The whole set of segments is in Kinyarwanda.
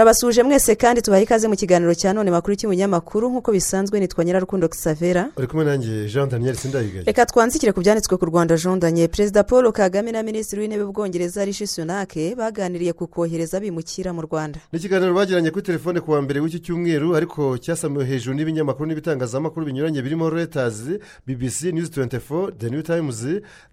turabasuje mwese kandi tubaha ikaze mu kiganiro cya none makuru cy'umunyamakuru. Nk'uko bisanzwe nitwa nyirarukundo kisavera uri kumwe nanjye jean daniel sindayigaye reka twanzikire ku byanditswe ku rwanda jondanye perezida paul kagame na minisitiri w'intebe w'ubwongereza rishi sunake baganiriye ku kohereza abimukira mu rwanda. Ni ikiganiro bagiranye kuri telefone ku wa mbere w'iki cyumweru ariko cyasamiwe hejuru n'ibinyamakuru n'ibitangazamakuru binyuranye birimo retazi bbc news 24 the new times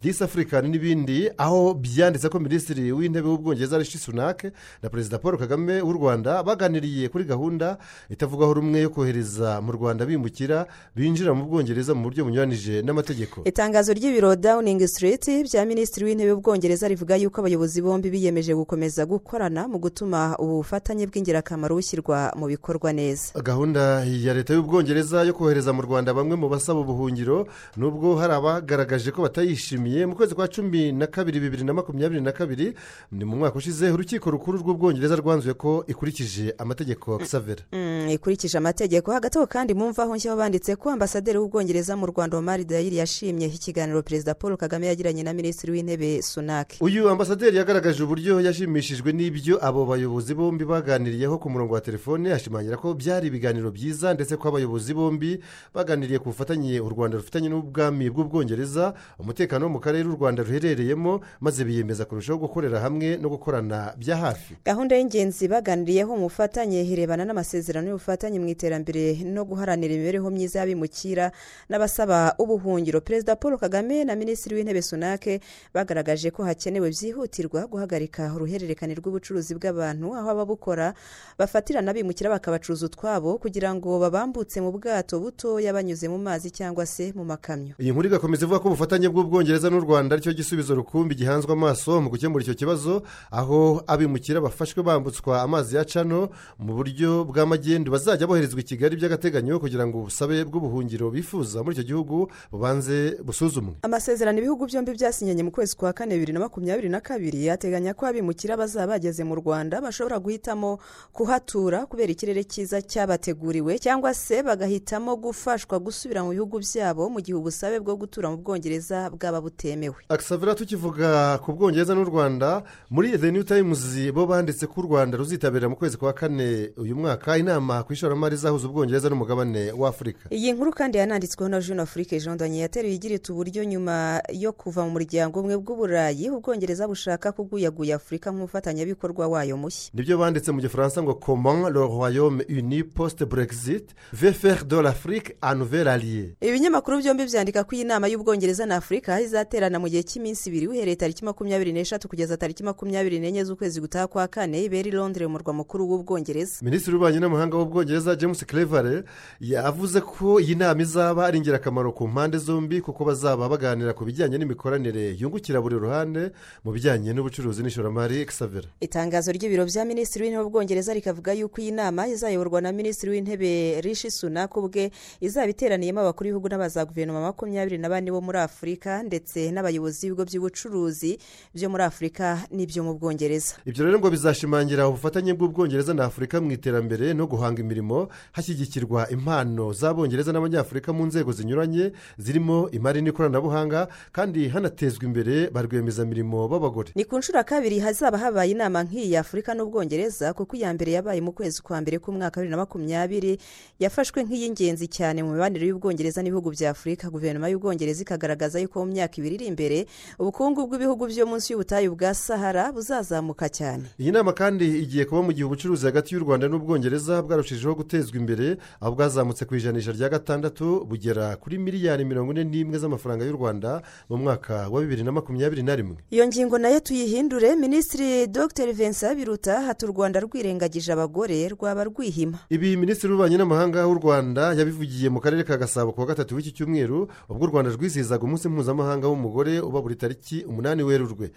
this african n'ibindi. Aho byanditse ko minisitiri w'intebe w'ubwongereza rishi sunake na perezida paul kagame w'u rwanda baganiriye kuri gahunda itavugaho rumwe yo kohereza mu rwanda bimukira binjira mu bwongereza mu buryo bunyuranije n'amategeko. Itangazo ry'ibiro downing street bya minisitiri w'intebe w'ubwongereza rivuga yuko abayobozi bombi biyemeje gukomeza gukorana mu gutuma ubufatanye bw'ingirakamaro bushyirwa mu bikorwa neza. Gahunda ya leta y'ubwongereza yo kohereza mu rwanda bamwe mu basaba ubuhungiro nubwo hari abagaragaje ko batayishimiye. Mu kwezi kwa cumi na kabiri bibiri na makumyabiri na kabiri ni mu mwaka ushize urukiko rukuru rw'ubwongereza rwanzuye ko ikurikije amategeko savera Mm, ikurikije amategeko hagati aho kandi mumva aho nshyaho banditse ko ambasaderi w'ubwongereza mu rwanda omar dayiri yashimye ikiganiro perezida paul kagame yagiranye na minisitiri w'intebe sunake uyu ambasaderi yagaragaje uburyo yashimishijwe n'ibyo abo bayobozi bombi baganiriyeho ku murongo wa telefone ashimangira ko byari ibiganiro byiza ndetse ko abayobozi bombi baganiriye ku bufatanye u rwanda rufitanye n'ubwami bw'ubwongereza umutekano wo mu karere u rwanda ruherereyemo maze biyemeza kurushaho gukorera hamwe no gukorana bya hafi. Gahunda y'ingenzi baganiriyeho mu bufatanye irebana n'amasezerano y'ubufatanye mu iterambere no guharanira imibereho myiza y'abimukira n'abasaba ubuhungiro. Perezida paul kagame na minisitiri w'intebe sunake bagaragaje ko hakenewe byihutirwa guhagarika uruhererekane rw'ubucuruzi bw'abantu aho ababukora bafatirana abimukira bakabacuruza utwabo kugira ngo babambutse mu bwato butoya banyuze mu mazi cyangwa se mu makamyo. Iyi nkuru igakomeza ivuga ko ubufatanye bw'ubwongereza n'u rwanda ari cyo gisubizo rukumbi gihanzwe amaso mu gukemura icyo kibazo aho abimukira bafashwe bambutswa amazi ya cano mu buryo bw'amagendu bazajya boherezwa i kigali by'agateganyo kugira ngo ubusabe bw'ubuhungiro bifuza muri icyo gihugu bubanze busuzumwe. Amasezerano ibihugu byombi byasinyanye mu kwezi kwa kane bibiri na makumyabiri na kabiri ateganya ko abimukira bazaba bageze mu rwanda bashobora guhitamo kuhatura kubera ikirere cyiza cyabateguriwe cyangwa se bagahitamo gufashwa gusubira mu bihugu byabo mu gihe ubusabe bwo gutura mu bwongereza bwaba butemewe. Akisavera tukivuga ku bwongereza n'u rwanda muri the new times bo banditse ko u rwanda ruzitabira mu kwezi kwa kane uyu mwaka inama ku ishoramari izahuza ubwongereza n'umugabane w'afurika iyi nkuru kandi yananditsweho na jean afurike jean daniel yateruye igira iti uburyo nyuma yo kuva mu muryango umwe bw'uburayi ubwongereza bushaka kuguyaguya afurika nk'umufatanyabikorwa wayo mushya. Nibyo banditse mu gifaransa ngo comment le royaume uni post brexit ve faire de l'afrique un nouvel allié. Ibinyamakuru byombi byandika ko iyi nama y'ubwongereza na afurika izaterana mu gihe cy'iminsi ibiri uhereye tariki makumyabiri n'eshatu kugeza tariki makumyabiri n'enye z'ukwezi gutaha kwa kane ibera i londres mu murwa mukuru w'ubwongereza. Minisitiri w'ububanyi n'amahanga w'ubwongereza james clevere yavuze ko iyi nama izaba ari ingirakamaro ku mpande zombi kuko bazaba baganira ku bijyanye n'imikoranire yungukira buri ruhande mu bijyanye n'ubucuruzi n'ishoramari. Xavera itangazo ry'ibiro bya minisitiri w'intebe w'ubwongereza rikavuga yuko iyi nama izayoborwa na minisitiri w'intebe rishi sunaka ubwe izaba iteraniyemo abakuru b'ibihugu n'abaza guverinoma makumyabiri na bane bo muri afurika ndetse n'abayobozi b'ibigo by'ubucuruzi byo muri afurika n'ibyo mu bwongereza. Ibyo rero ngo bizashimangira ubufatanye bw'ubwongereza na afurika mu iterambere no guhanga imirimo hashyigikirwa impano z'abongereza n'abanyafurika mu nzego zinyuranye zirimo imari n'ikoranabuhanga kandi hanatezwa imbere ba rwiyemezamirimo b'abagore. Ni ku nshuro ya kabiri hazaba habaye inama nk'iyi ya afurika n'ubwongereza kuko iya mbere yabaye mu kwezi kwa mbere k'umwaka wa bibiri na makumyabiri yafashwe nk'iy'ingenzi cyane mu mibanire y'ubwongereza n'ibihugu bya afurika. Guverinoma y'ubwongereza ikagaragaza yuko mu myaka ibiri iri imbere ubukungu bw'ibihugu byo munsi y'ubutayu bwa sahara buzazamuka cyane. Iyi nama kandi igiye kuba mu gihe ubucuruzi hagati y'u rwanda n'ubwongereza bwarushijeho gutezwa imbere aho bwazamutse ku ijanisha rya gatandatu bugera kuri miliyari mirongo ine n'imwe z'amafaranga y'u rwanda mu mwaka wa bibiri na makumyabiri na rimwe. Iyo ngingo na yo tuyihindure minisitiri dr. Vincent biruta hata u rwanda rwirengagije abagore rwaba rwihima. Ibi minisitiri w'ububanyi n'amahanga w'u rwanda yabivugiye mu karere ka gasabo ku wa gatatu w'iki cyumweru ubwo u rwanda rwizihizaga umunsi mpuzamahanga w'umugore uba buri tariki umunani werurwe.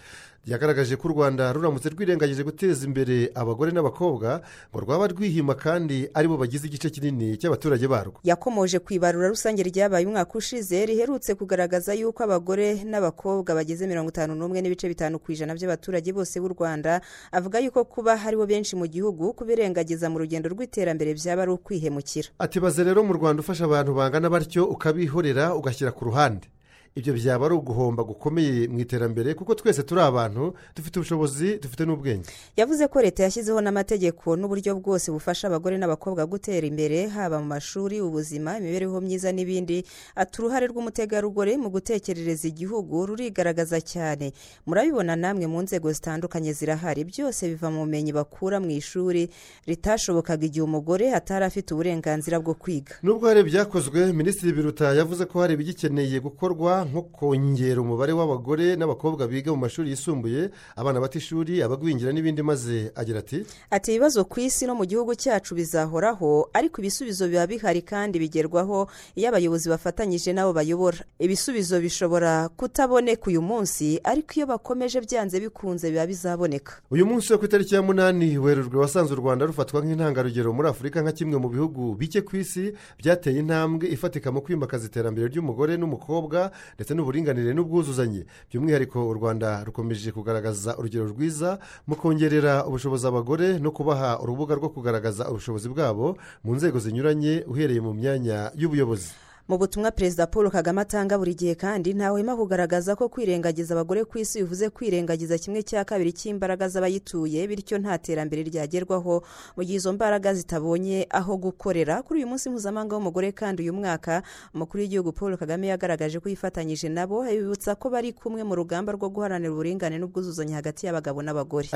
Yagaragaje ko u rwanda ruramutse rwirengagije guteza imbere abagore n'abakobwa ngo rwaba rwihima kandi ari bo bagize igice kinini cy'abaturage barwo. Yakomoje ku ibarura rusange ryabaye umwaka ushize riherutse kugaragaza yuko abagore n'abakobwa bagize mirongo itanu n'umwe n'ibice bitanu ku ijana by'abaturage bose b'u rwanda avuga yuko kuba haribo benshi mu gihugu kubirengagiza mu rugendo rw'iterambere byaba ari ukwihemukira. Ati baze rero mu rwanda ufasha abantu bangana batyo ukabihorera ugashyira ku ruhande. Ibyo byaba ari uguhomba gukomeye mu iterambere kuko twese turi abantu dufite ubushobozi dufite n'ubwenge. Yavuze ko leta yashyizeho n'amategeko n'uburyo bwose bufasha abagore n'abakobwa gutera imbere haba mu mashuri ubuzima imibereho myiza n'ibindi. Ati uruhare rw'umutegarugori mu gutekerereza igihugu rurigaragaza cyane. Murabibona namwe mu nzego zitandukanye zirahari. Byose biva mu bumenyi bakura mu ishuri. Ritashobokaga igihe umugore atari afite uburenganzira bwo kwiga. Nubwo hari ibyakozwe minisitiri biruta yavuze ko hari ibigikeneye gukorwa nko kongera umubare w'abagore n'abakobwa biga mu mashuri yisumbuye abana bata ishuri abagwingira n'ibindi maze agira ati ati ibibazo ku isi no mu gihugu cyacu bizahoraho ariko ibisubizo biba bihari kandi bigerwaho iyo abayobozi bafatanyije n'abo bayobora. Ibisubizo bishobora kutaboneka uyu munsi ariko iyo bakomeje byanze bikunze biba bizaboneka. Uyu munsi wo ku itariki ya munani werurwe wasanze u rwanda rufatwa nk'intangarugero muri afurika nka kimwe mu bihugu bike ku isi byateye intambwe ifatika mu kwimakaza iterambere ry'umugore n'umukobwa ndetse n'uburinganire n'ubwuzuzanye. By'umwihariko u rwanda rukomeje kugaragaza urugero rwiza mu kongerera ubushobozi abagore no kubaha urubuga rwo kugaragaza ubushobozi bwabo mu nzego zinyuranye uhereye mu myanya y'ubuyobozi. Mu butumwa perezida paul kagame atanga buri gihe kandi ntawema kugaragaza ko kwirengagiza abagore ku isi bivuze kwirengagiza kimwe cya kabiri cy'imbaraga z'abayituye bityo nta terambere ryagerwaho. Mu gihe izo mbaraga zitabonye aho gukorera kuri uyu munsi mpuzamahanga w'umugore kandi uyu mwaka umukuru w'igihugu paul kagame yagaragaje ko yifatanyije nabo bibutsa ko bari kumwe mu rugamba rwo guharanira uburingane n'ubwuzuzanye hagati y'abagabo n'abagore.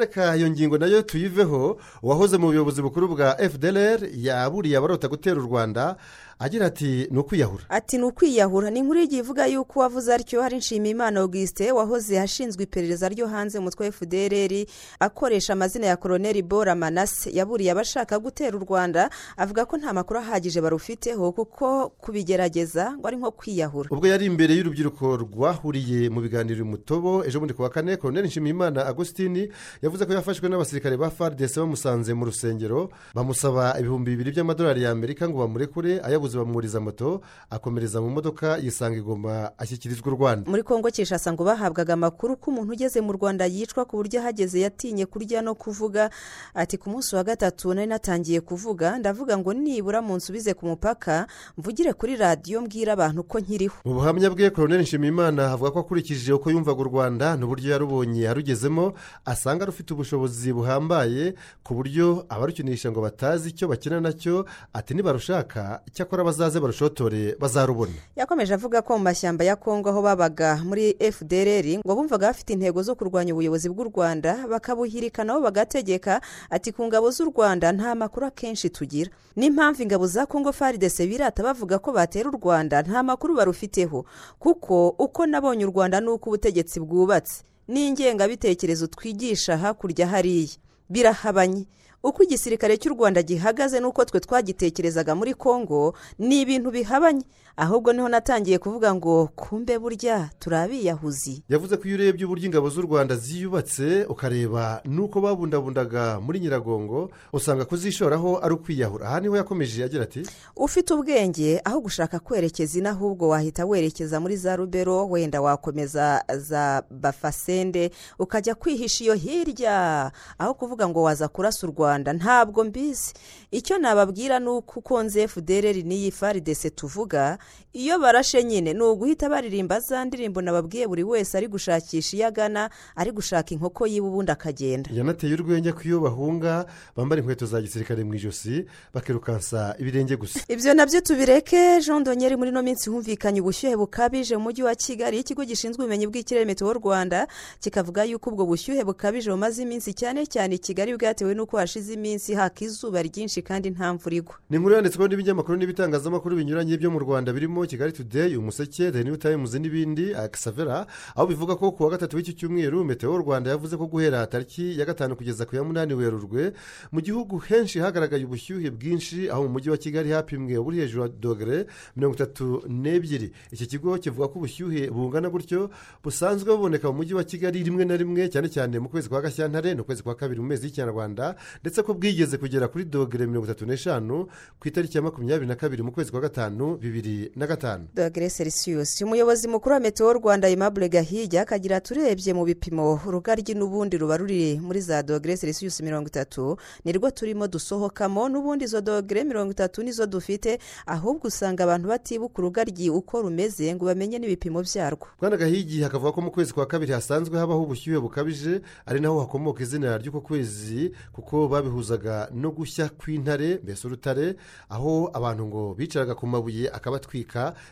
Reka iyo ngingo na yo tuyiveho uwahoze mu buyobozi bukuru bwa fdr yaburiye abarota gutera u rwanda agira ati ni ukwiyahura ati ni ukwiyahura. Ni inkuru y'igihe ivuga yuko uwavuze atyo hari nshimiyimana augustin wahoze ashinzwe iperereza ryo hanze umutwe fdr akoresha amazina ya koroneri bora manase yaburiye abashaka gutera u rwanda avuga ko nta makuru ahagije barufiteho kuko kubigerageza ngo ari nko kwiyahura. Ubwo yari imbere y'urubyiruko rwahuriye mu biganiro mutobo ejo bundi ku wa kane koroneri nshimiyimana agustin yavuze ko yafashwe n'abasirikare ba fardc bamusanze mu rusengero bamusaba ibihumbi bibiri by'amadolari y'amerika ngo bamurekure ayabuze bamwuriza moto. Akomereza mu modoka yisanga igomba ashyikirizwa u rwanda. Muri kongo kinshasa ngo bahabwaga amakuru ko umuntu ugeze mu rwanda yicwa ku buryo ahageze yatinye kurya no kuvuga. Ati ku munsi wa gatatu nari natangiye kuvuga ndavuga ngo nibura mu nsubize ku mupaka mvugire kuri radiyo mbwira abantu ko nkiriho. Mu buhamya bwe koroneri nshimiyimana avuga ko akurikije uko yumvaga u rwanda n'uburyo yarubonye arugezemo asanga rufite ubushobozi buhambaye ku buryo abarukinisha ngo batazi icyo bakina na cyo ati nibarushaka icyakora bazaze barushotore bazarubona. Yakomeje avuga ko mu mashyamba ya kongo aho babaga muri fdr ngo bumvaga bafite intego zo kurwanya ubuyobozi bw'u rwanda bakabuhirika nabo bagategeka ati ku ngabo z'u rwanda nta makuru akenshi tugira. N'impamvu ingabo za kongo faridese birata bavuga ko batera u rwanda nta makuru barufiteho kuko uko nabonye u rwanda ni uko ubutegetsi bwubatse. N'ingengabitekerezo twigisha hakurya hariya. Birahabanye. Uko igisirikare cy'u rwanda gihagaze n'uko twe twagitekerezaga muri congo ni ibintu bihabanye. Ahubwo ni ho natangiye kuvuga ngo kumbe burya turi abiyahuzi yavuze ko iyo urebye uburyo ingabo z'u rwanda ziyubatse ukareba n'uko babundabundaga muri nyiragongo usanga kuzishoraho ari ukwiyahura. Aha ni ho yakomeje agira ati ufite ubwenge aho gushaka kwerekeza ino ahubwo wahita werekeza muri za rubero wenda wakomeza za bafasende ukajya kwihisha iyo hirya. Aho kuvuga ngo waza kurasa u rwanda ntabwo mbizi. Icyo nababwira ni uko ukonze fdr n'iyi faridese tuvuga iyo barashe nyine ni uguhita baririmba za ndirimbo nababwiye buri wese ari gushakisha iyo agana ari gushaka inkoko yiwe ubundi akagenda. Yanateye urwenya ko iyo bahunga bambara inkweto za gisirikare mu ijosi bakirukansa ibirenge gusa. Ibyo na byo tubireke jean donyeri muri ino minsi humvikanye ubushyuhe bukabije mu mujyi wa kigali ikigo gishinzwe ubumenyi bw'ikirere meteo rwanda kikavuga yuko ubwo bushyuhe bukabije bumaze iminsi cyane cyane i kigali bwatewe n'uko hashize iminsi haka izuba ryinshi kandi nta mvura igwa. Ni inkuru yanditsweho n'ibinyamakuru n'ibitangazamakuru binyuranye byo mu rwanda birimo kigali today umuseke the new times n'ibindi akisavera aho bivuga ko ku wa gatatu w'iki cyumweru meteo rwanda yavuze ko guhera tariki ya gatanu kugeza ku ya munani werurwe mu gihugu henshi hagaragaye ubushyuhe bwinshi aho mu mujyi wa kigali hapimwe buri hejuru ya dogere mirongo itatu n'ebyiri. Iki kigo kivuga ko ubushyuhe bungana gutyo busanzwe buboneka mu mujyi wa kigali rimwe na rimwe cyane cyane mu kwezi kwa gashyantare ni ukwezi kwa kabiri mu mezi y'ikinyarwanda ndetse ko bwigeze kugera kuri dogere mirongo itatu n'eshanu ku itariki ya makumyabiri na kabiri mu kwezi kwa gatanu bibiri na gatanu dogere selisiyusi umuyobozi mukuru wa meteo rwanda imabure gahijya akagira turebye mu bipimo urugaryi n'ubundi ruba ruri muri za dogere selisiyusi mirongo itatu nirwo turimo dusohokamo n'ubundi izo dogere mirongo itatu nizo dufite ahubwo usanga abantu batibuka urugaryi uko rumeze ngo bamenye n'ibipimo byarwo. Bwana gahigi hakavuga ko mu kwezi kwa kabiri hasanzwe habaho ubushyuhe bukabije ari naho hakomoka izina ry'uko kwezi kuko babihuzaga no gushya kw'intare mbese urutare aho abantu ngo bicaraga ku mabuye akabatwika.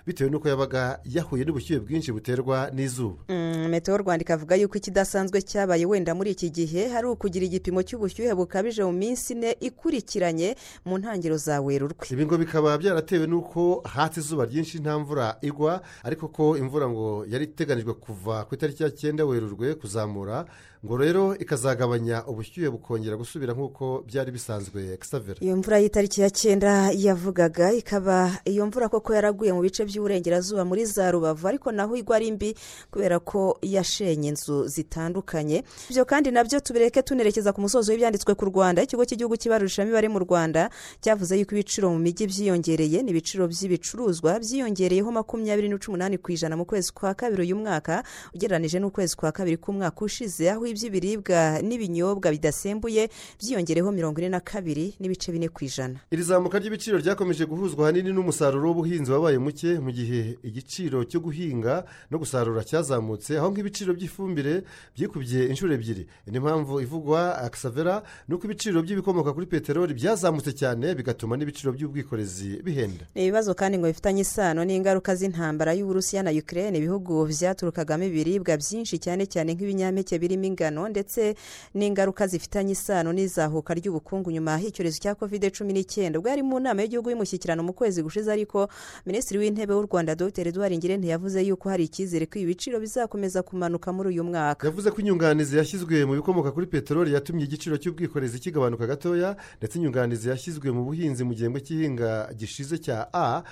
Bitewe n'uko yabaga yahuye n'ubushyuhe bwinshi buterwa n'izuba. Mm, meteo rwanda ikavuga yuko ikidasanzwe cyabaye wenda muri iki gihe hari ukugira igipimo cy'ubushyuhe bukabije mu minsi ine ikurikiranye mu ntangiriro za werurwe. Ibi ngo bikaba byaratewe n'uko hatse izuba ryinshi nta mvura igwa ariko ko imvura ngo yari iteganijwe kuva ku itariki ya cyenda werurwe kuzamura ngo rero ikazagabanya ubushyuhe bukongera gusubira nk'uko byari bisanzwe kisavera iyo mvura y'itariki ya cyenda yavugaga ikaba iyo mvura koko yaraguye mu bice by'uburengerazuba muri za rubavu ariko naho igwa ari mbi kubera ko yashenye inzu zitandukanye. Ibyo kandi na byo tubireke tunerekeza ku musozo w'ibyanditswe ku rwanda. Ikigo cy'igihugu cy'ibarurishamibare mu rwanda cyavuze yuko ibiciro mu mijyi byiyongereye ni ibiciro by'ibicuruzwa byiyongereyeho makumyabiri n'uca umunani ku ijana mu kwezi kwa kabiri uyu mwaka ugereranyije n'ukwezi kwa kabiri k'umwaka ushize aho iby'ibiribwa n'ibinyobwa bidasembuye byiyongereyeho mirongo ine na kabiri n'ibice bine ku ijana. Iri zamuka ry'ibiciro ryakomeje guhuzwa ahanini n'umusaruro w'ubuhinzi wabaye muke mu gihe igiciro cyo guhinga no gusarura cyazamutse aho nk'ibiciro by'ifumbire byikubye inshuro ebyiri. Ni impamvu ivugwa akisavera ni uko ibiciro by'ibikomoka kuri peteroli byazamutse cyane bigatuma n'ibiciro by'ubwikorezi bihenda. Ni ibibazo kandi ngo bifitanye isano n'ingaruka z'intambara y'uburusiya na ukraine. Ibihugu byaturukagamo ibiribwa byinshi cyane cyane nk'ibinyampeke birimo ingano ndetse n'ingaruka zifitanye isano n'izahuka ry'ubukungu nyuma y'icyorezo cya kovide cumi n'icyenda ubwo yari mu nama y'igihugu y'umushyikirano mu kwezi gushize ariko minisitiri w'intebe w'u rwanda dr. Eduard ngirente yavuze yuko hari icyizere ko ibi biciro bizakomeza kumanuka muri uyu mwaka. Yavuze ko inyunganizi yashyizwe mu bikomoka kuri peteroli yatumye igiciro cy'ubwikorezi kigabanuka gatoya ndetse inyunganizi yashyizwe mu buhinzi mu gihembwe cy'ihinga gishize cya a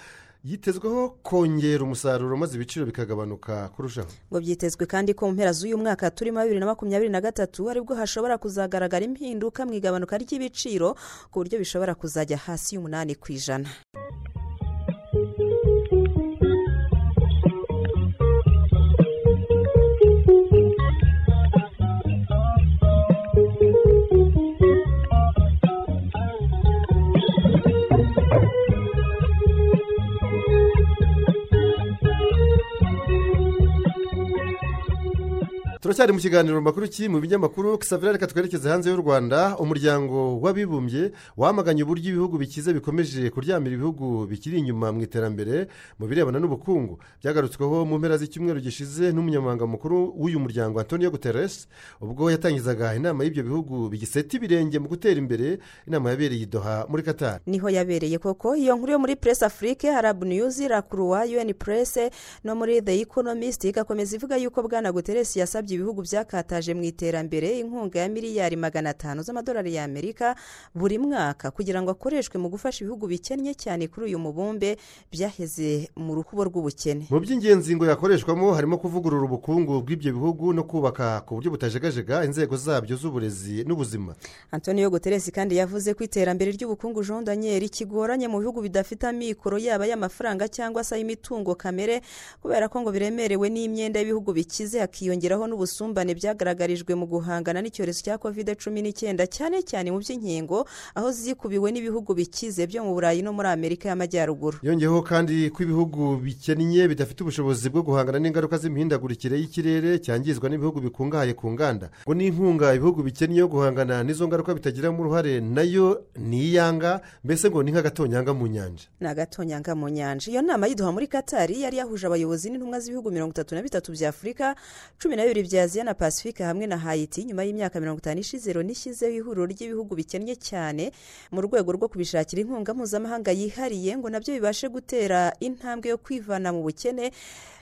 yitezweho kongera umusaruro maze ibiciro bikagabanuka kurushaho. Ngo byitezwe kandi ko mu mpera z'uyu mwaka turimo bibiri na makumyabiri na gatatu ari bwo hashobora kuzagaragara impinduka mu igabanuka ry'ibiciro ku buryo bishobora kuzajya hasi y'umunani ku ijana. Turacyari mu kiganiro makuru ki mu binyamakuru kisavera reka twerekeze hanze y'u rwanda. Umuryango w'abibumbye wamaganye uburyo ibihugu bikize bikomeje kuryamira ibihugu bikiri inyuma mu iterambere mu birebana n'ubukungu. Byagarutsweho mu mpera z'icyumweru gishize n'umunyamabanga mukuru w'uyu muryango antonio guterres ubwo yatangizaga inama y'ibyo bihugu bigiseta ibirenge mu gutera imbere. Inama yabereye i doha muri katari ni ho yabereye koko. Iyo nkuru yo muri press afrique harabu niyuzi rakuruwa un press no muri the economist igakomeza ivuga yuko bwana guterres yasabye ibihugu byakataje mu iterambere inkunga ya miliyari magana atanu z'amadolari y'amerika buri mwaka kugira ngo akoreshwe mu gufasha ibihugu bikennye cyane kuri uyu mubumbe byaheze mu rukubo rw'ubukene. Mu by'ingenzi ngo yakoreshwamo harimo kuvugurura ubukungu bw'ibyo bihugu no kubaka ku buryo butajegajega inzego zabyo z'uburezi n'ubuzima. Antonio guterres kandi yavuze ko iterambere ry'ubukungu jean daniel kigoranye mu bihugu bidafite amikoro yaba y'amafaranga cyangwa se ay'imitungo kamere kubera ko ngo biremerewe n'imyenda y'ibihugu bikize hakiyongeraho n'ubusumbane byagaragarijwe mu guhangana n'icyorezo cya kovide cumi n'icyenda cyane cyane mu by'inkingo aho zikubiwe n'ibihugu bikize byo mu burayi no muri amerika y'amajyaruguru. Yongeyeho kandi ko ibihugu bikennye bidafite ubushobozi bwo guhangana n'ingaruka z'imihindagurikire y'ikirere cyangizwa n'ibihugu bikungahaye ku nganda. Ngo n'inkunga ibihugu bikennye yo guhangana n'izo ngaruka bitagiramo uruhare na yo ni iyanga mbese ngo ni nk'agatonyanga mu nyanja. Ni agatonyanga mu nyanja. Iyo nama yiduha muri katari yari yahuje abayobozi n'intumwa z'ibihugu mirongo itatu na bitatu bya afurika cumi na bibiri bya aziya na pacifique hamwe na hayiti nyuma y'imyaka mirongo itanu ishize loni ishyizeho ihuriro ry'ibihugu bikennye cyane mu rwego rwo kubishakira inkunga mpuzamahanga yihariye ngo na byo bibashe gutera intambwe yo kwivana mu bukene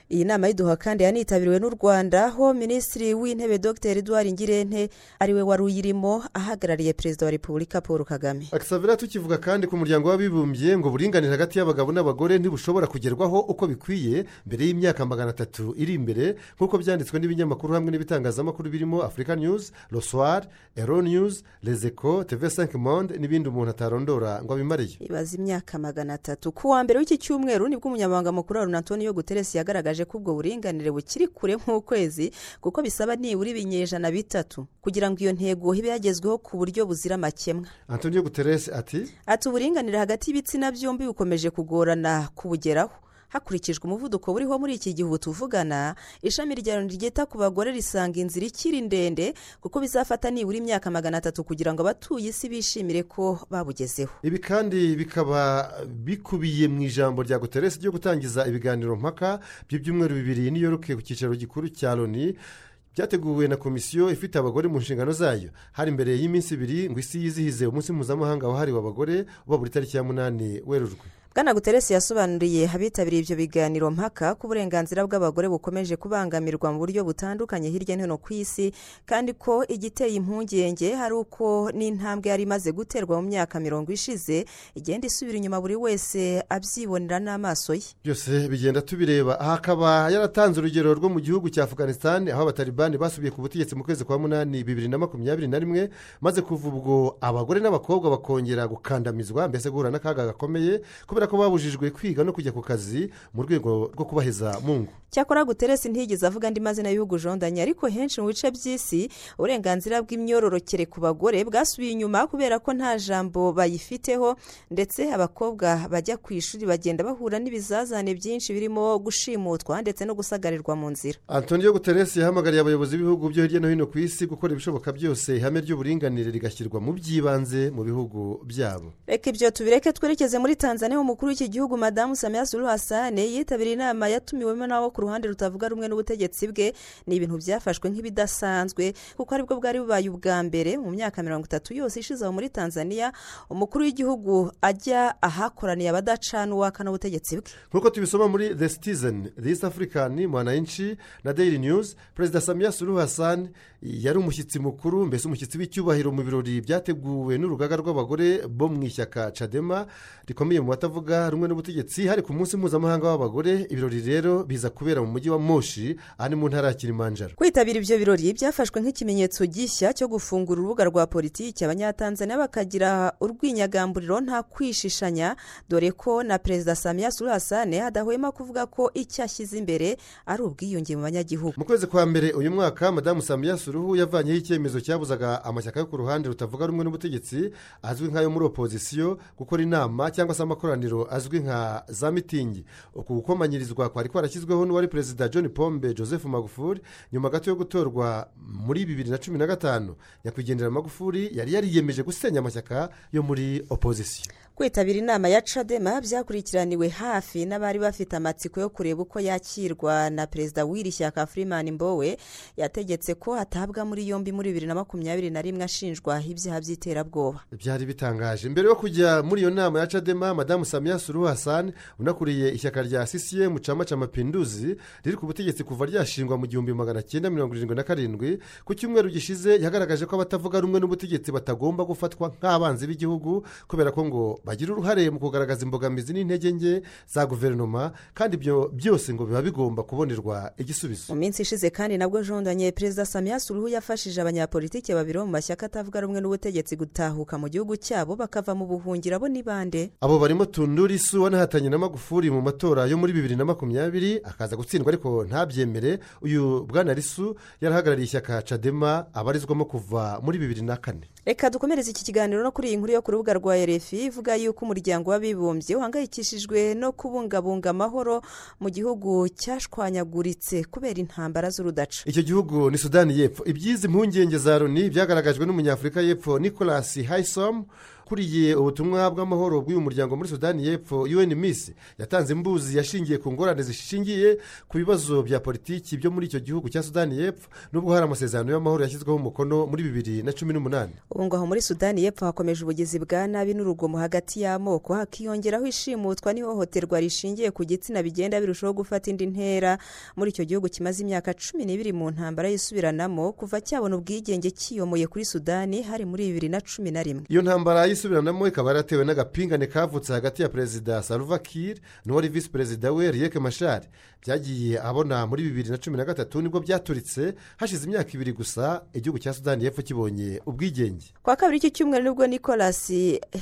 iyi nama y'iduha kandi yanitabiriwe n'u rwanda aho minisitiri w'intebe dr. Edouard ngirente ari we wari uyirimo ahagarariye perezida wa repubulika paul kagame. Akisabira tukivuga kandi ku muryango w'abibumbye ngo uburinganire hagati y'abagabo n'abagore ntibushobora kugerwaho uko bikwiye mbere y'imyaka magana atatu iri imbere nk'uko byanditswe n'ibinyamakuru hamwe n'ibitangazamakuru birimo afurika news roswar ero news rezeko tv cinq monde n'ibindi umuntu atarondora ngo abimareye ibaza imyaka magana atatu. Ku wa mbere w'iki cyumweru ni bwo umunyamabanga mukuru wa runatoniyo guteresi yagaragaje ko ubwo buringanire bukiri kure nk'ukwezi kuko bisaba nibura ibinyejana bitatu kugira ngo iyo ntego ibe yagezweho ku buryo buzira amakemwa antonio guteresi ati ati uburinganire hagati y'ibitsina byombi bukomeje kugorana kubugeraho hakurikijwe umuvuduko buriho muri iki gihe ubu tuvugana ishami rya loni ryita ku bagore risanga inzira ikiri ndende kuko bizafata nibura imyaka magana atatu kugira ngo abatuye isi bishimire ko babugezeho. Ibi kandi bikaba bikubiye mu ijambo rya guteresi ryo gutangiza ibiganiro mpaka by'ibyumweru bibiri niyoroke ku cyicaro gikuru cya loni byateguwe na komisiyo ifite abagore mu nshingano zayo. Hari imbere y'iminsi ibiri ngo isi yizihize umunsi mpuzamahanga wahariwe abagore uba buri tariki ya munani werurwe. Bwana guteresi yasobanuriye abitabiriye ibyo biganiro mpaka ko uburenganzira bw'abagore bukomeje kubangamirwa mu buryo butandukanye hirya no hino ku isi kandi ko igiteye impungenge hari uko n'intambwe yari imaze guterwa mu myaka mirongo ishize igenda isubira inyuma buri wese abyibonera n'amaso ye. Byose bigenda tubireba. Aha akaba yaratanze urugero rwo mu gihugu cya afganistan aho abatalibani basubiye ku butegetsi mu kwezi kwa munani bibiri na makumyabiri na rimwe maze kuva ubwo abagore n'abakobwa bakongera gukandamizwa mbese guhura n'akaga gakomeye kubera ko babujijwe kwiga no kujya ku kazi mu rwego rwo kubaheza mu ngo cyakora guteresi ntigeze avuga andi mazina y'ibihugu jondanye ariko henshi mu bice by'isi uburenganzira bw'imyororokere ku bagore bwasubiye inyuma kubera ko nta jambo bayifiteho ndetse abakobwa bajya ku ishuri bagenda bahura n'ibizazane byinshi birimo gushimutwa ndetse no gusagarirwa mu nzira. Antonio guteresi yahamagariye abayobozi b'ibihugu byo hirya no hino ku isi gukora ibishoboka byose ihame ry'uburinganire rigashyirwa mu by'ibanze mu bihugu byabo. Reka ibyo tubireke twerekeze muri tanzania umukuru w'iki gihugu madamu samia suru hasane yitabiriye inama yatumiwemo n'abo ku ruhande rutavuga rumwe n'ubutegetsi bwe. Ni ibintu byafashwe nk'ibidasanzwe kuko ari bwo bwari bubaye ubwa mbere mu myaka mirongo itatu yose ishize aho muri tanzania umukuru w'igihugu ajya ahakoraniye abadacana uwaka n'ubutegetsi bwe. Nk'uko tubisoma muri the citizen the east african mwananchi na daily news perezida samia suru hassan yari umushyitsi mukuru mbese umushyitsi w'icyubahiro mu birori byateguwe n'urugaga rw'abagore bo mu ishyaka cadema rikomeye mu batavuga rumwe n'ubutegetsi hari ku munsi mpuzamahanga w'abagore ibirori rero biza kubera mu mujyi wa moshi aha ni mu ntara ya kirimanjaro kwitabira ibyo birori byafashwe nk'ikimenyetso gishya cyo gufungura urubuga rwa politiki abanyatanzania bakagira urwinyagamburiro nta kwishishanya dore ko na perezida samia suru hasane adahwema kuvuga ko icyo ashyize imbere ari ubwiyunge mu banyagihugu. Mu kwezi kwa mbere uyu mwaka madamu samia suruhu yavanyeho icyemezo cyabuzaga amashyaka yo ku ruhande rutavuga rumwe n'ubutegetsi azwi nk'ayo muri opozisiyo gukora inama cyangwa se amakoraniro azwi nka za mitingi. Uku gukomanyirizwa kwari kwarashyizweho n'uwari perezida john pombe joseph magufuri nyuma gato yo gutorwa muri bibiri na cumi na gatanu. Nyakwigendera magufuri yari yariyemeje gusenya amashyaka yo muri opozisiyo. Kwitabira inama ya cadema byakurikiraniwe hafi n'abari bafite amatsiko yo kureba uko yakirwa na perezida w'iri shyaka freeman mbowe yategetse ko hatabwa muri yombi muri bibiri na makumyabiri na rimwe ashinjwa ibyaha by'iterabwoba. Byari bitangaje. Mbere yo kujya muri iyo nama ya cadema madamu samia suru hassan unakuriye ishyaka rya ccm camaca mapinduzi riri ku butegetsi kuva ryashingwa mu gihumbi magana cyenda mirongo irindwi na karindwi ku cyumweru gishize yagaragaje ko abatavuga rumwe n'ubutegetsi batagomba gufatwa nk'abanzi b'igihugu kubera ko ngo bagira uruhare mu kugaragaza imbogamizi n'intege nke za guverinoma kandi ibyo byose ngo biba bigomba kubonerwa igisubizo. Mu minsi ishize kandi nabwo jondanye perezida samia suruhu yafashije abanyapolitiki babiri bo mu mashyaka atavuga rumwe n'ubutegetsi gutahuka mu gihugu cyabo bakava mu buhungiro abo ni bande abo barimo tunduri su wanahatanye na magufuri mu matora yo muri bibiri na makumyabiri akaza gutsindwa ariko ntabyemere. Uyu bwana risu yarahagarariye ishyaka cadema abarizwamo kuva muri bibiri na kane. Reka dukomereze iki kiganiro no kuri iyi nkuru yo ku rubuga rwa rfi ivuga yuko umuryango w'abibumbye uhangayikishijwe no kubungabunga amahoro mu gihugu cyashwanyaguritse kubera intambara z'urudaca. Icyo gihugu ni sudani y'epfo. Iby'izi mpungenge za loni byagaragajwe n'umunyafurika y'epfo nicolas hayisomu ukuriye ubutumwa bw'amahoro bw'uyu muryango muri sudani y'epfo un miss yatanze imbuzi yashingiye ku ngorane zishingiye ku bibazo bya politiki byo muri icyo gihugu cya sudani y'epfo nubwo hari amasezerano y'amahoro yashyizweho umukono muri bibiri na cumi n'umunani. Ubu ngaho muri sudani y'epfo hakomeje ubugizi bwa nabi n'urugomo hagati y'amoko. Hakiyongeraho ishimutwa n'ihohoterwa rishingiye ku gitsina bigenda birushaho gufata indi ntera. Muri icyo gihugu kimaze imyaka cumi n'ibiri mu ntambara yisubiranamo kuva cyabona ubwigenge kiyomoye kuri sudani hari muri bibiri na cumi na rimwe. Iyo ntambara yisubiranamo ikaba yaratewe n'agapingane kavutse hagati ya perezida salva kiir n'uwari visi perezida we riyeke mashari byagiye abona muri bibiri na cumi na gatatu ni bwo byaturitse hashize imyaka ibiri gusa igihugu cya sudani y'epfo kibonye ubwigenge. Kwa kabiri iki cyumweru ni bwo nicolas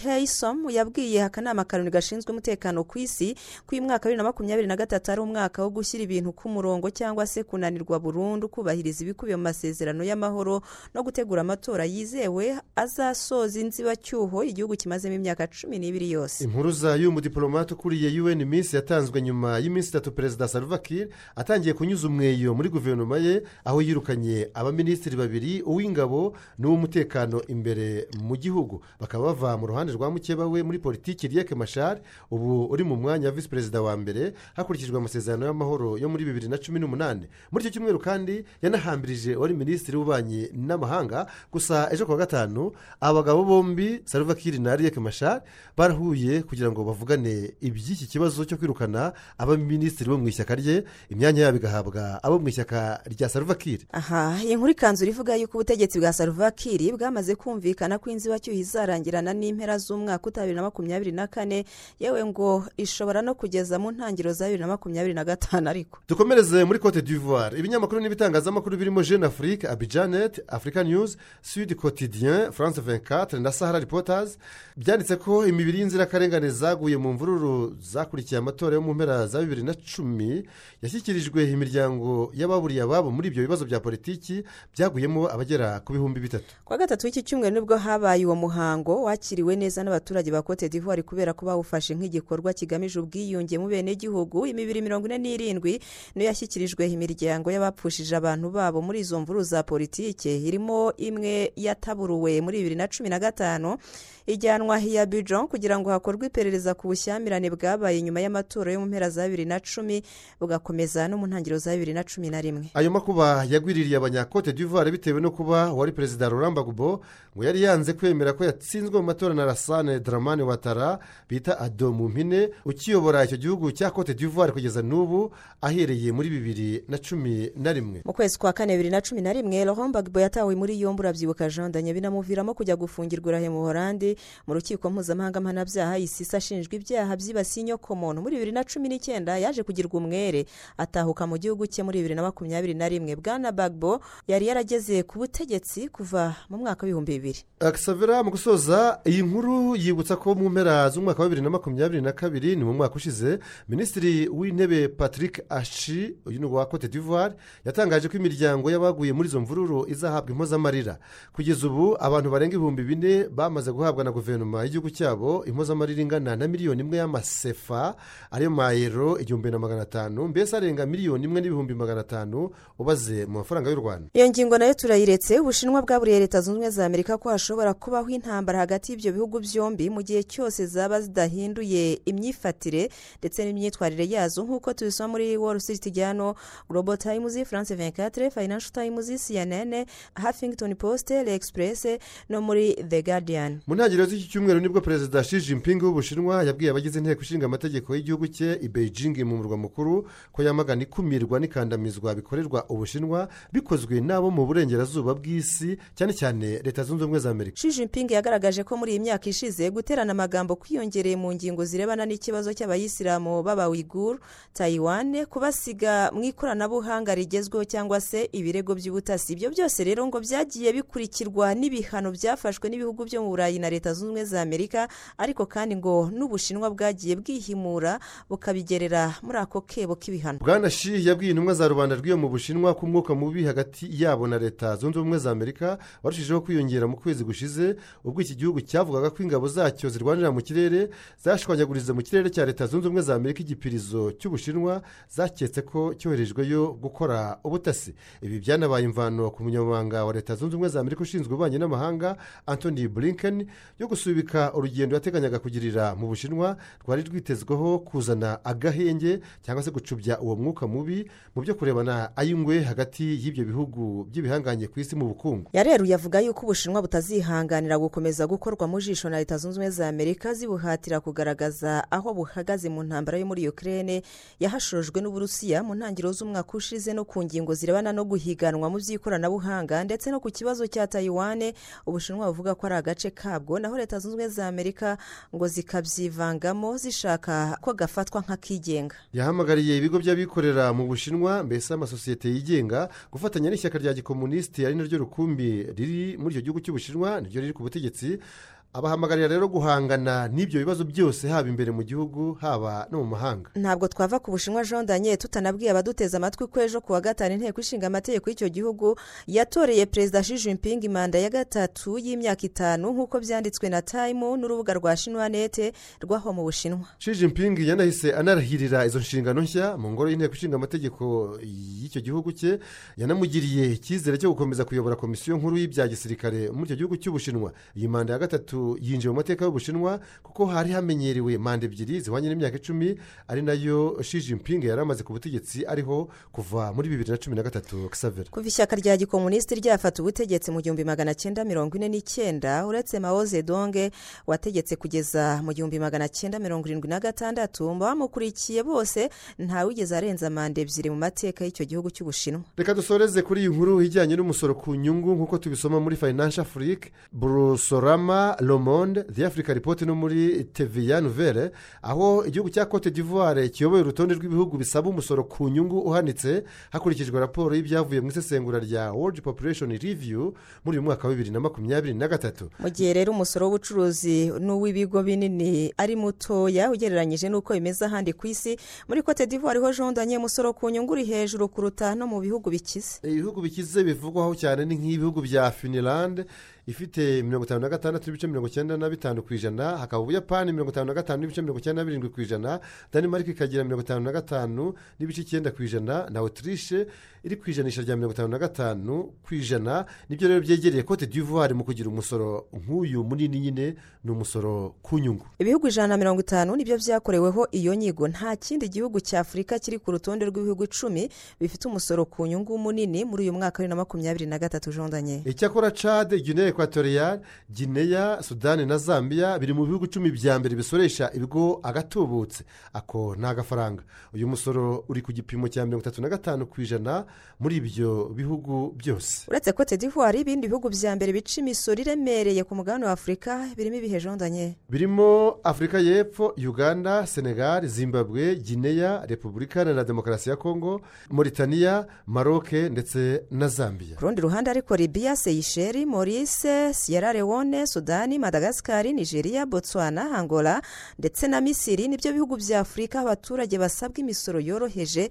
heyisom yabwiye akanama karindwi gashinzwe umutekano ku isi ko uyu mwaka wa bibiri na makumyabiri na gatatu ari umwaka wo gushyira ibintu ku murongo cyangwa se kunanirwa burundu kubahiriza ibikubiye mu masezerano y'amahoro no gutegura amatora yizewe azasoza inzibacyuho igihugu kimazemo imyaka cumi n'ibiri yose. Impuruza y'uyu mudiporomate ukuriye un minsi yatanzwe nyuma y'iminsi itatu perezida salva kiir atangiye kunyuza umweyo muri guverinoma ye aho yirukanye abaminisitiri babiri uw'ingabo n'uw'umutekano imbere mu gihugu. Bakaba bava mu ruhande rwa mukeba we muri politiki riyeke mashari ubu uri mu mwanya wa visi perezida wa mbere hakurikijwe amasezerano y'amahoro yo muri bibiri na cumi n'umunani. Muri icyo cyumweru kandi yanahambirije wari minisitiri w'ububanyi n'amahanga gusa ejo kuwa gatanu abagabo bombi salva kiir na riyeke mashari barahuye kugira ngo bavugane iby'iki kibazo cyo kwirukana abaminisitiri bo mu ishyaka rye imyanya yabo igahabwa abo mu ishyaka rya salva kiir. Aha iyi nkuru ikanzu ivuga yuko ubutegetsi bwa salva kiir bwamaze kumvikana ko inzibacyuho izarangirana n'impera z'umwaka uta bibiri na makumyabiri na kane yewe ngo ishobora no kugeza mu ntangiriro za bibiri na makumyabiri na gatanu ariko. Dukomereze muri cote d'ivoire. Ibinyamakuru n'ibitangazamakuru birimo jeune afrique abijanet africa news sud quotidien france 24 na sahara reporters byanditse ko imibiri y'inzirakarengane zaguye mu mvururu zakurikiye amatora yo mu mpera za bibiri na cumi yashyikirijwe imiryango y'ababuriye ababo muri ibyo bibazo bya politiki byaguyemo abagera ku bihumbi bitatu. Kuwa gatatu w'iki cyumweru ni bwo habaye uwo muhango wakiriwe neza n'abaturage ba cote d'ivoire kubera ko bawufashe nk'igikorwa kigamije ubwiyunge mu bene gihugu imibiri mirongo ine n'irindwi niyo yashyikirijwe imiryango y'abapfushije abantu babo muri izo mvuru za politiki. Irimo imwe yataburuwe muri bibiri na cumi na gatanu ijyanwa hiya bijon kugira ngo hakorwe iperereza ku bushyamirane bwabaye nyuma y'amatora yo mu mpera za bibiri na cumi bugakomeza no mu ntangiriro za bibiri na cumi na rimwe. Ayo makuba yagwiririye abanyakote d'ivoire bitewe no kuba uwari perezida Laurent Gbagbo ngo yari yanze kwemera ko yatsinzwe mu matora na rasane daramani watara bita adomu mpine ukiyobora icyo gihugu cya cote d'ivoire kugeza n'ubu ahereye muri bibiri na cumi na rimwe. Mu kwezi kwa kane bibiri na cumi na rimwe Gbagbo yatawe muri yombi urabyibuka jean danye binamuviramo kujya gufungirwa mu buhorandi mu rukiko mpuzamahanga mpanabyaha isisi ashinjwa ibyaha byibasiye inyokomuntu. Muri bibiri na cumi n'icyenda yaje kugirwa umwere atahuka mu gihugu cye muri bibiri na makumyabiri na rimwe. Bwana bagbo yari yarageze ku butegetsi kuva mu mwaka w'ibihumbi bibiri. Akisavera mu gusoza iyi nkuru yibutsa ko mu mpera z'umwaka wa bibiri na makumyabiri na kabiri ni mu mwaka ushize minisitiri w'intebe patrick ashi uyu ni uwa cote d'ivoire yatangaje ko imiryango y'abaguye muri izo mvururu izahabwa impozamarira. Kugeza ubu abantu barenga ibihumbi bine bamaze guhabwa na guverinoma y'igihugu cyabo impozamarira ingana na miliyoni imwe y'amasefa ariyo mayero igihumbi na magana atanu mbese arenga miliyoni imwe n'ibihumbi magana atanu ubaze mu mafaranga y'u rwanda. Iyo ngingo na yo turayiretse ubushinwa bwaburiye leta zunze ubumwe za amerika ko hashobora kubaho intambara hagati y'ibyo bihugu byombi mu gihe cyose zaba zidahinduye imyifatire ndetse n'imyitwarire yazo. Nk'uko tubisoma muri wall street jyano global times france 24 financial times cnn huffington post le express no muri the guardian. Ntangiriro z'iki cyumweru ni bwo perezida Xi Jinping w'ubushinwa yabwiye abagize inteko ishinga amategeko y'igihugu cye i beijing mu murwa mukuru ko yamagana ikumirwa n'ikandamizwa bikorerwa ubushinwa bikozwe n'abo mu burengerazuba bw'isi cyane cyane leta zunze ubumwe za amerika. Xi Jinping yagaragaje ko muri iyi myaka ishize guterana amagambo kwiyongereye mu ngingo zirebana n'ikibazo cy'abayisilamu b'abawiguru tayiwane kubasiga mu ikoranabuhanga rigezweho cyangwa se ibirego by'ubutasi. Ibyo byose rero ngo byagiye bikurikirwa n'ibihano byafashwe n'ibihugu byo mu burayi na leta zunze ubumwe za amerika ariko kandi ngo n'ubushinwa bwagiye bwihimura bukabigerera muri ako kebo k'ibihano. Bwana shi yabwiye intumwa za rubanda rw'iyo mu bushinwa ko umwuka mubi hagati yabo na leta zunze ubumwe za amerika warushijeho kwiyongera mu kwezi gushize ubwo iki gihugu cyavugaga ko ingabo zacyo zirwanira mu kirere zashwanyaguriza mu kirere cya leta zunze ubumwe za amerika igipirizo cy'ubushinwa zaketse ko cyoherejweyo gukora ubutasi. Ibi byanabaye imvano ku munyamabanga wa leta zunze ubumwe za amerika ushinzwe ububanyi n'amahanga anthony blinken yo gusubika urugendo yateganyaga kugirira mu bushinwa rwari rwitezweho kuzana agahenge cyangwa se gucubya uwo mwuka mubi mu byo kurebana ay'ingwe hagati y'ibyo bihugu by'ibihanganye ku isi mu bukungu. Yareruye avuga yuko ubushinwa butazihanganira gukomeza gukorwa mu jisho na leta zunze ubumwe za amerika zibuhatira kugaragaza aho buhagaze mu ntambara yo muri ukraine yahashojwe n'uburusiya mu ntangiriro z'umwaka ushize no ku ngingo zirebana no guhiganwa mu by'ikoranabuhanga ndetse no ku kibazo cya tayiwane ubushinwa buvuga ko ari agace kabwo naho leta zunze ubumwe za amerika ngo zikabyivangamo zishaka ko gafatwa nk'akigenga. Yahamagariye ibigo by'abikorera mu bushinwa mbese amasosiyete yigenga gufatanya n'ishyaka rya gikomunisiti ari naryo rukumbi riri muri icyo gihugu cy'ubushinwa niryo riri ku butegetsi abahamagarira rero guhangana n'ibyo bibazo byose haba imbere mu gihugu haba no mu mahanga. Ntabwo twava ku bushinwa jean daniel tutanabwiye abaduteze amatwi ko ejo ku wa gatanu inteko ishinga amategeko y'icyo gihugu yatoreye perezida Xi Jinping manda ya gatatu y'imyaka itanu nk'uko byanditswe na tayimu n'urubuga rwa shinwa nete rwaho mu bushinwa. Xi Jinping yanahise anarahirira izo nshingano nshya mu ngoro y'inteko ishinga amategeko y'icyo gihugu cye yanamugiriye icyizere cyo gukomeza kuyobora komisiyo nkuru y'ibya gisirikare muri icyo gihugu cy'ubushinwa iyi manda ya gatatu yinjiye mu mateka y'ubushinwa kuko hari hamenyerewe manda ebyiri zihwanye n'imyaka icumi ari na yo Xi Jinping yari amaze ku butegetsi ariho kuva muri bibiri na cumi na gatatu. Kisavera kuva ishyaka rya gikomunisiti ryafata ubutegetsi mu gihumbi magana cyenda mirongo ine n'icyenda uretse mao zedonge wategetse kugeza mu gihumbi magana cyenda mirongo irindwi na gatandatu mu bamukurikiye bose ntawigeze arenza manda ebyiri mu mateka y'icyo gihugu cy'ubushinwa. Reka dusoreze kuri iyi nkuru ijyanye n'umusoro ku nyungu nk'uko tubisoma muri financial freak burusorama lomonde the africa report no muri teviya nuvere aho igihugu cya cote d'ivoire kiyoboye urutonde rw'ibihugu bisaba umusoro ku nyungu uhanitse hakurikijwe raporo y'ibyavuye mu isesengura rya world population review muri uyu mwaka wa bibiri na makumyabiri na gatatu. Mu gihe rero umusoro w'ubucuruzi n'uw'ibigo binini ari mutoya ugereranyije n'uko bimeze ahandi ku isi muri cote d'ivoire ho jean daniel umusoro ku nyungu uri hejuru kuruta no mu bihugu bikize. Ibihugu bikize bivugwaho cyane ni nk'ibihugu bya finilande ifite mirongo itanu na gatandatu n'ibice mirongo icyenda na bitanu ku ijana hakaba ubuyapani mirongo itanu na gatanu n'ibice mirongo icyenda na birindwi ku ijana danimarike ikagira mirongo itanu na gatanu n'ibice icyenda ku ijana na otirishe iri ku ijanisha rya mirongo itanu na gatanu ku ijana. Nibyo rero byegereye cote d'ivoire mu kugira umusoro nk'uyu munini nyine ni umusoro ku nyungu. Ibihugu ijana na mirongo itanu ni byo byakoreweho iyo nyigo. Nta kindi gihugu cya afurika kiri ku rutonde rw'ibihugu icumi bifite umusoro ku nyungu munini muri uyu mwaka wa bibiri na makumyabiri na gatatu jean daniel. Icyakora cade guinea ekwatoriyari gineya sudani na zambia biri mu bihugu icumi bya mbere bisoresha ibigo agatubutse. Ako ni agafaranga. Uyu musoro uri ku gipimo cya mirongo itatu na gatanu ku ijana muri ibyo bihugu byose. Uretse cote d'ivoire ibindi bihugu bya mbere bica imisoro iremereye ku mugabane wa afurika birimo ibihe jean daniel? Birimo afurika y'epfo uganda senegal zimbabwe gineya repubulika iharanira demokarasi ya kongo moritaniya maroke ndetse na zambia. Ku rundi ruhande ariko libiya seyisheri morise siyera leone sudani madagascar nigeria botswana angola ndetse na misiri. Nibyo bihugu bya afurika abaturage basabwa imisoro yoroheje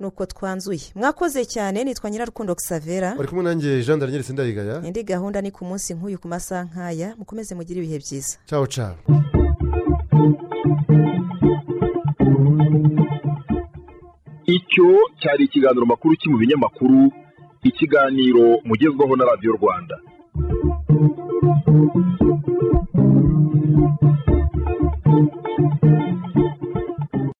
nuko twanzuye. Mwakoze cyane nitwa nyirarukundo xavera bari kumwe nanjye jean daniel sindayigaya. Indi gahunda ni ku munsi nk'uyu ku masaha nk'aya. Mukomeze mugire ibihe byiza. Cawo cawo icyo cyari ikiganiro makuru ki mu binyamakuru ikiganiro mugezwaho na radiyo rwanda. Thank you.